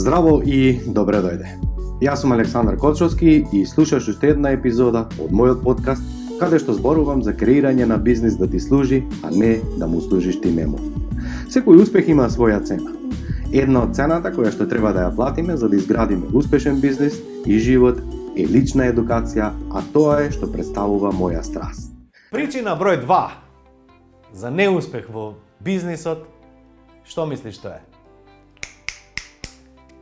Здраво и добре дојде. Јас сум Александар Кочовски и слушаш уште една епизода од мојот подкаст каде што зборувам за креирање на бизнис да ти служи, а не да му служиш ти нему. Секој успех има своја цена. Една од цената која што треба да ја платиме за да изградиме успешен бизнис и живот е лична едукација, а тоа е што представува моја страст. Причина број 2 за неуспех во бизнисот, што мислиш тоа е?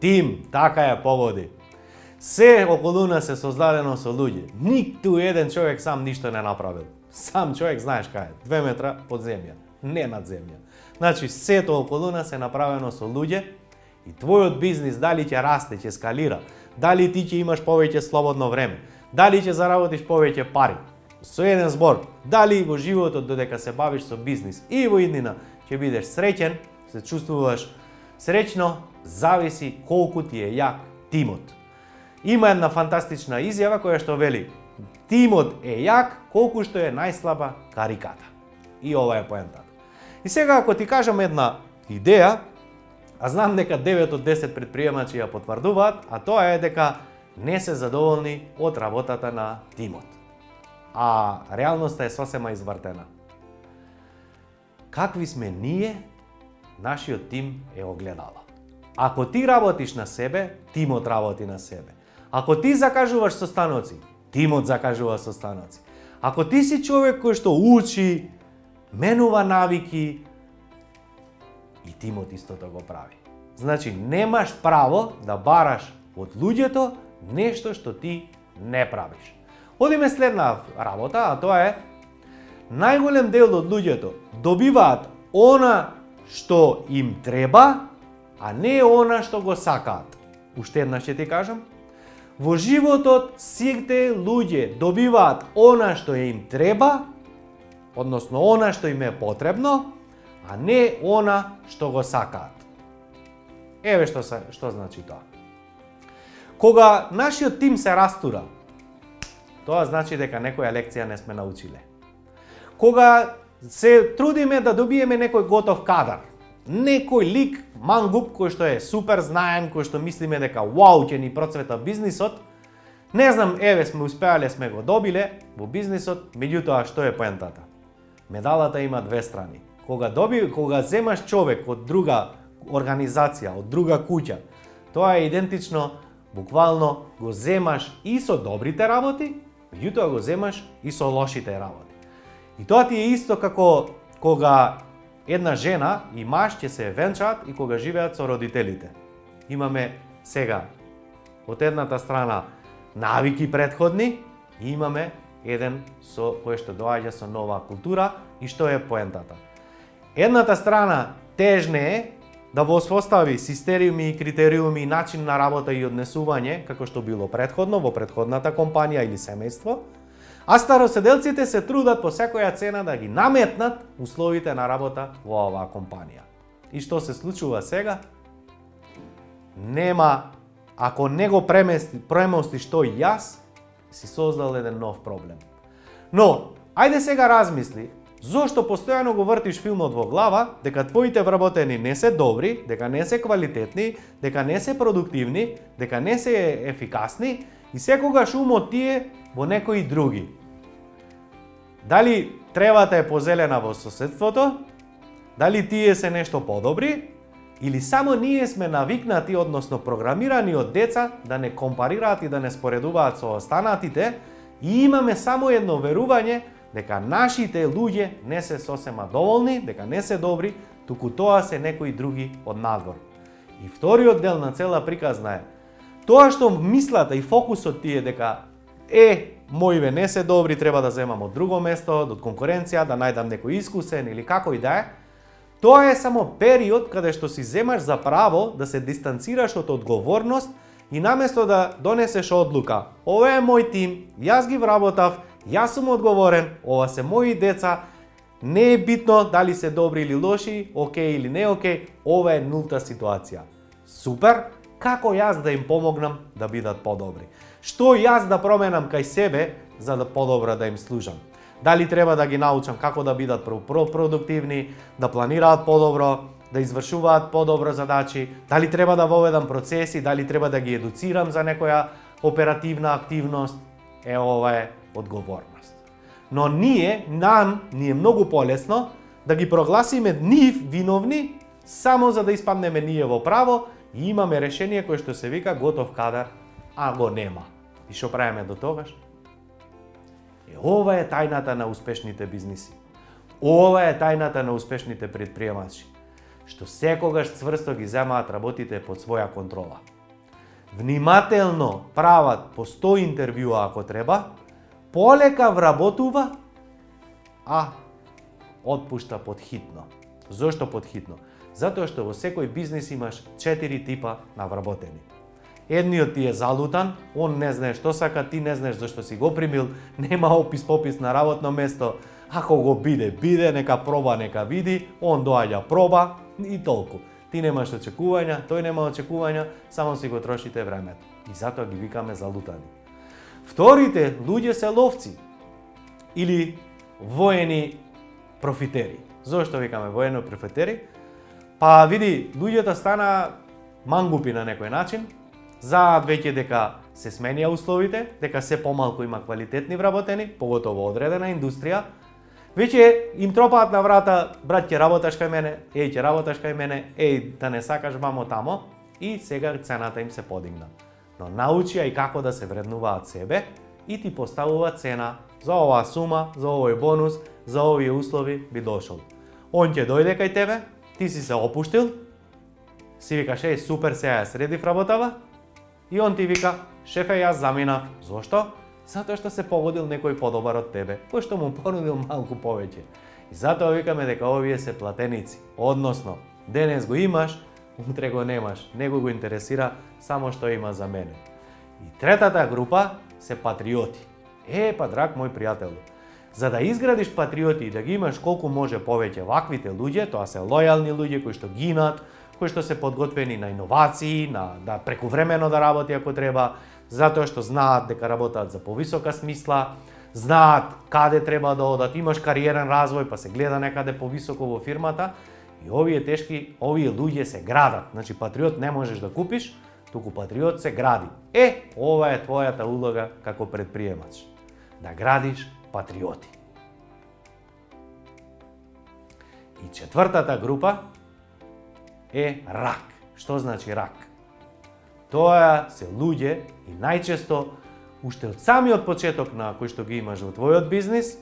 Тим, така ја погоди. Се околу нас е создадено со луѓе. Ниту еден човек сам ништо не направил. Сам човек знаеш кај е, две метра под земја, не над земја. Значи, сето околу нас е направено со луѓе и твојот бизнис дали ќе расте, ќе скалира, дали ти ќе имаш повеќе слободно време, дали ќе заработиш повеќе пари. Со еден збор, дали во животот додека се бавиш со бизнис и во иднина ќе бидеш среќен, се чувствуваш среќно, зависи колку ти е јак тимот. Има една фантастична изјава која што вели Тимот е јак колку што е најслаба кариката. И ова е поентата. И сега ако ти кажам една идеја, а знам дека 9 од 10 предприемачи ја потврдуваат, а тоа е дека не се задоволни од работата на тимот. А реалноста е сосема извртена. Какви сме ние, нашиот тим е огледало. Ако ти работиш на себе, тимот работи на себе. Ако ти закажуваш состаноци, тимот закажува состаноци. Ако ти си човек кој што учи, менува навики, и тимот истото го прави. Значи, немаш право да бараш од луѓето нешто што ти не правиш. Одиме следна работа, а тоа е најголем дел од луѓето добиваат она што им треба, а не она што го сакаат. Уште еднаш ќе ти кажам. Во животот сите луѓе добиваат она што им треба, односно она што им е потребно, а не она што го сакаат. Еве што се, што значи тоа. Кога нашиот тим се растура, тоа значи дека некоја лекција не сме научиле. Кога се трудиме да добиеме некој готов кадар, некој лик, мангуп кој што е супер знаен, кој што мислиме дека вау ќе ни процвета бизнисот, не знам, еве сме успеале, сме го добиле во бизнисот, меѓутоа што е поентата? Медалата има две страни. Кога доби, кога земаш човек од друга организација, од друга куќа, тоа е идентично, буквално го земаш и со добрите работи, меѓутоа го земаш и со лошите работи. И тоа ти е исто како кога една жена и маж ќе се венчаат и кога живеат со родителите. Имаме сега од едната страна навики предходни и имаме еден со кој што доаѓа со нова култура и што е поентата. Едната страна тежне е да воспостави систериуми и критериуми и начин на работа и однесување, како што било предходно во предходната компанија или семејство, А староседелците се трудат по секоја цена да ги наметнат условите на работа во оваа компанија. И што се случува сега? Нема, ако не го премести, премости што и јас, си создал еден нов проблем. Но, ајде сега размисли, зошто постојано го вртиш филмот во глава, дека твоите вработени не се добри, дека не се квалитетни, дека не се продуктивни, дека не се ефикасни и секогаш умот тие во некои други. Дали тревата е позелена во соседството, дали тие се нешто подобри, или само ние сме навикнати, односно програмирани од деца, да не компарираат и да не споредуваат со останатите, и имаме само едно верување дека нашите луѓе не се сосема доволни, дека не се добри, туку тоа се некои други од надвор. И вториот дел на цела приказна е тоа што мислата и фокусот тие дека е моиве не се добри, треба да земам од друго место, од конкуренција, да најдам некој искусен или како и да е, тоа е само период каде што си земаш за право да се дистанцираш од одговорност и наместо да донесеш одлука, ова е мој тим, јас ги вработав, јас сум одговорен, ова се мои деца, не е битно дали се добри или лоши, окей или не окей, ова е нулта ситуација. Супер, како јас да им помогнам да бидат подобри? Што јас да променам кај себе за да подобро да им служам? Дали треба да ги научам како да бидат продуктивни, да планираат подобро, да извршуваат подобро задачи, дали треба да воведам процеси, дали треба да ги едуцирам за некоја оперативна активност, е ова е одговорност. Но ние, нам, ни е многу полесно да ги прогласиме нив виновни само за да испаднеме ние во право и имаме решение кое што се вика готов кадар, а го нема. И што правиме до тогаш? Е, ова е тајната на успешните бизниси. Ова е тајната на успешните предприемачи, што секогаш цврсто ги земаат работите под своја контрола. Внимателно прават по 100 интервјуа ако треба, полека вработува, а отпушта подхитно. Зошто подхитно? Затоа што во секој бизнис имаш 4 типа на вработени. Едниот ти е залутан, он не знае што сака, ти не знаеш зашто си го примил, нема опис попис на работно место, ако го биде, биде, нека проба, нека види, он доаѓа проба и толку. Ти немаш очекувања, тој нема очекувања, само си го трошите времето. И затоа ги викаме залутани. Вторите луѓе се ловци или воени профитери. Зошто викаме воено профитери? Па види, луѓето стана мангупи на некој начин, знаат веќе дека се сменија условите, дека се помалку има квалитетни вработени, поготово одредена индустрија, веќе им тропаат на врата, брат ќе работаш кај мене, еј ќе работаш кај мене, еј да не сакаш вамо тамо, и сега цената им се подигна. Но научија и како да се вреднуваат себе и ти поставува цена за оваа сума, за овој бонус, за овие услови би дошол. Он ќе дојде кај тебе, ти си се опуштил, си викаш, еј, супер, сега ја средив работава, И он ти вика, шефе, јас заминав. Зошто? Затоа што се погодил некој подобар од тебе, кој што му понудил малку повеќе. И затоа викаме дека овие се платеници. Односно, денес го имаш, утре го немаш. Него го интересира само што има за мене. И третата група се патриоти. Е, па драг мој пријател, за да изградиш патриоти и да ги имаш колку може повеќе ваквите луѓе, тоа се лојални луѓе кои што гинат, кои што се подготвени на иновации, на да прекувремено да работи ако треба, затоа што знаат дека работат за повисока смисла, знаат каде треба да одат, имаш кариерен развој, па се гледа некаде повисоко во фирмата, и овие тешки, овие луѓе се градат. Значи патриот не можеш да купиш, туку патриот се гради. Е, ова е твојата улога како предприемач. Да градиш патриоти. И четвртата група е рак. Што значи рак? Тоа се луѓе и најчесто уште од самиот почеток на кој што ги имаш во твојот бизнис,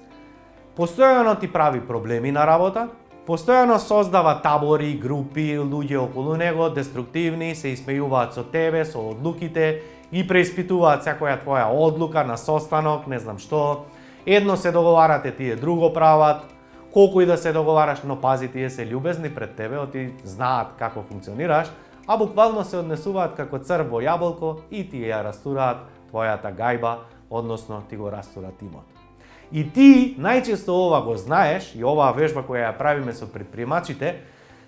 постојано ти прави проблеми на работа, постојано создава табори, групи, луѓе околу него, деструктивни, се исмејуваат со тебе, со одлуките и преиспитуваат секоја твоја одлука на состанок, не знам што. Едно се договарате, тие друго прават, колку и да се договараш, но пази тие се љубезни пред тебе, оти знаат како функционираш, а буквално се однесуваат како црв во јаболко и ти ја растураат твојата гајба, односно ти го растура имот. И ти најчесто ова го знаеш и оваа вежба која ја правиме со предприемачите,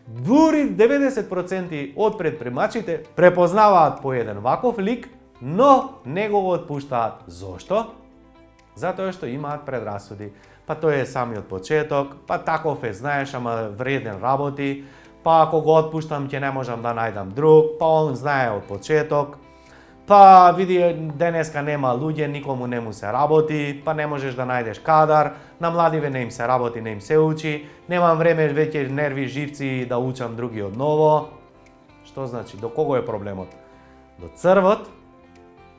дури 90% од предприемачите препознаваат по еден ваков лик, но не го отпуштаат. Зошто? Затоа што имаат предрасуди па тој е самиот почеток, па таков е, знаеш, ама вреден работи, па ако го отпуштам ќе не можам да најдам друг, па он знае од почеток, па види денеска нема луѓе, никому не му се работи, па не можеш да најдеш кадар, на младиве не им се работи, не им се учи, немам време веќе нерви живци да учам други од ново. Што значи, до кого е проблемот? До црвот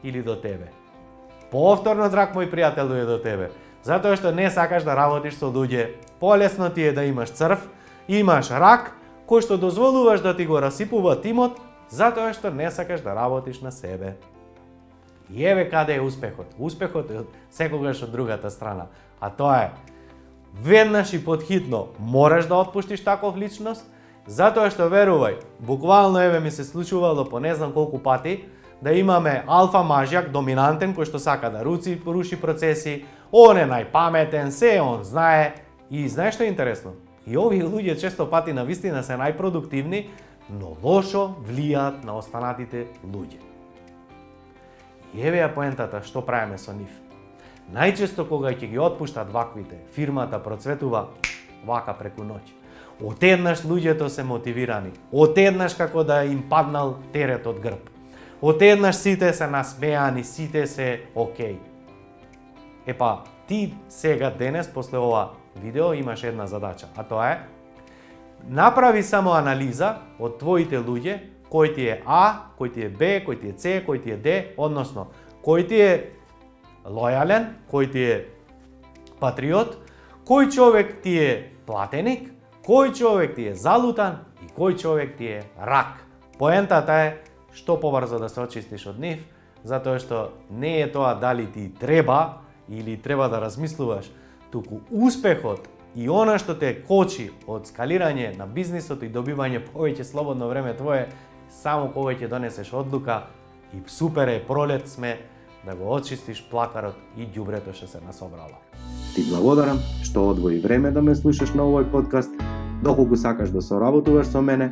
или до тебе? Повторно, драг мој пријател, е до тебе затоа што не сакаш да работиш со луѓе. Полесно ти е да имаш црв, имаш рак, кој што дозволуваш да ти го расипува тимот, затоа што не сакаш да работиш на себе. И еве каде е успехот. Успехот е секогаш од другата страна, а тоа е веднаш и подхитно мораш да отпуштиш таков личност, затоа што верувај, буквално еве ми се случувало по не знам колку пати, да имаме алфа мажјак, доминантен, кој што сака да руци, руши процеси, он е најпаметен, се он знае. И знаеш што е интересно? И овие луѓе често пати на вистина се најпродуктивни, но лошо влијаат на останатите луѓе. И еве ја поентата што правиме со нив. Најчесто кога ќе ги отпуштат ваквите, фирмата процветува вака преку ноќ. Отеднаш луѓето се мотивирани. Отеднаш како да им паднал терет од грб. Отеднаш сите се насмеани, сите се окей. Епа, ти сега денес после ова видео имаш една задача, а тоа е направи само анализа од твоите луѓе, кој ти е А, кој ти е Б, кој ти е С, кој ти е Д, односно кој ти е лојален, кој ти е патриот, кој човек ти е платеник, кој човек ти е залутан и кој човек ти е рак. Поентата е што побрзо да се очистиш од нив, затоа што не е тоа дали ти треба или треба да размислуваш, туку успехот и она што те кочи од скалирање на бизнисот и добивање повеќе слободно време твое, само кога ќе донесеш одлука и супер е пролет сме да го очистиш плакарот и ѓубрето што се насобрало. Ти благодарам што одвои време да ме слушаш на овој подкаст. Доколку сакаш да соработуваш со мене,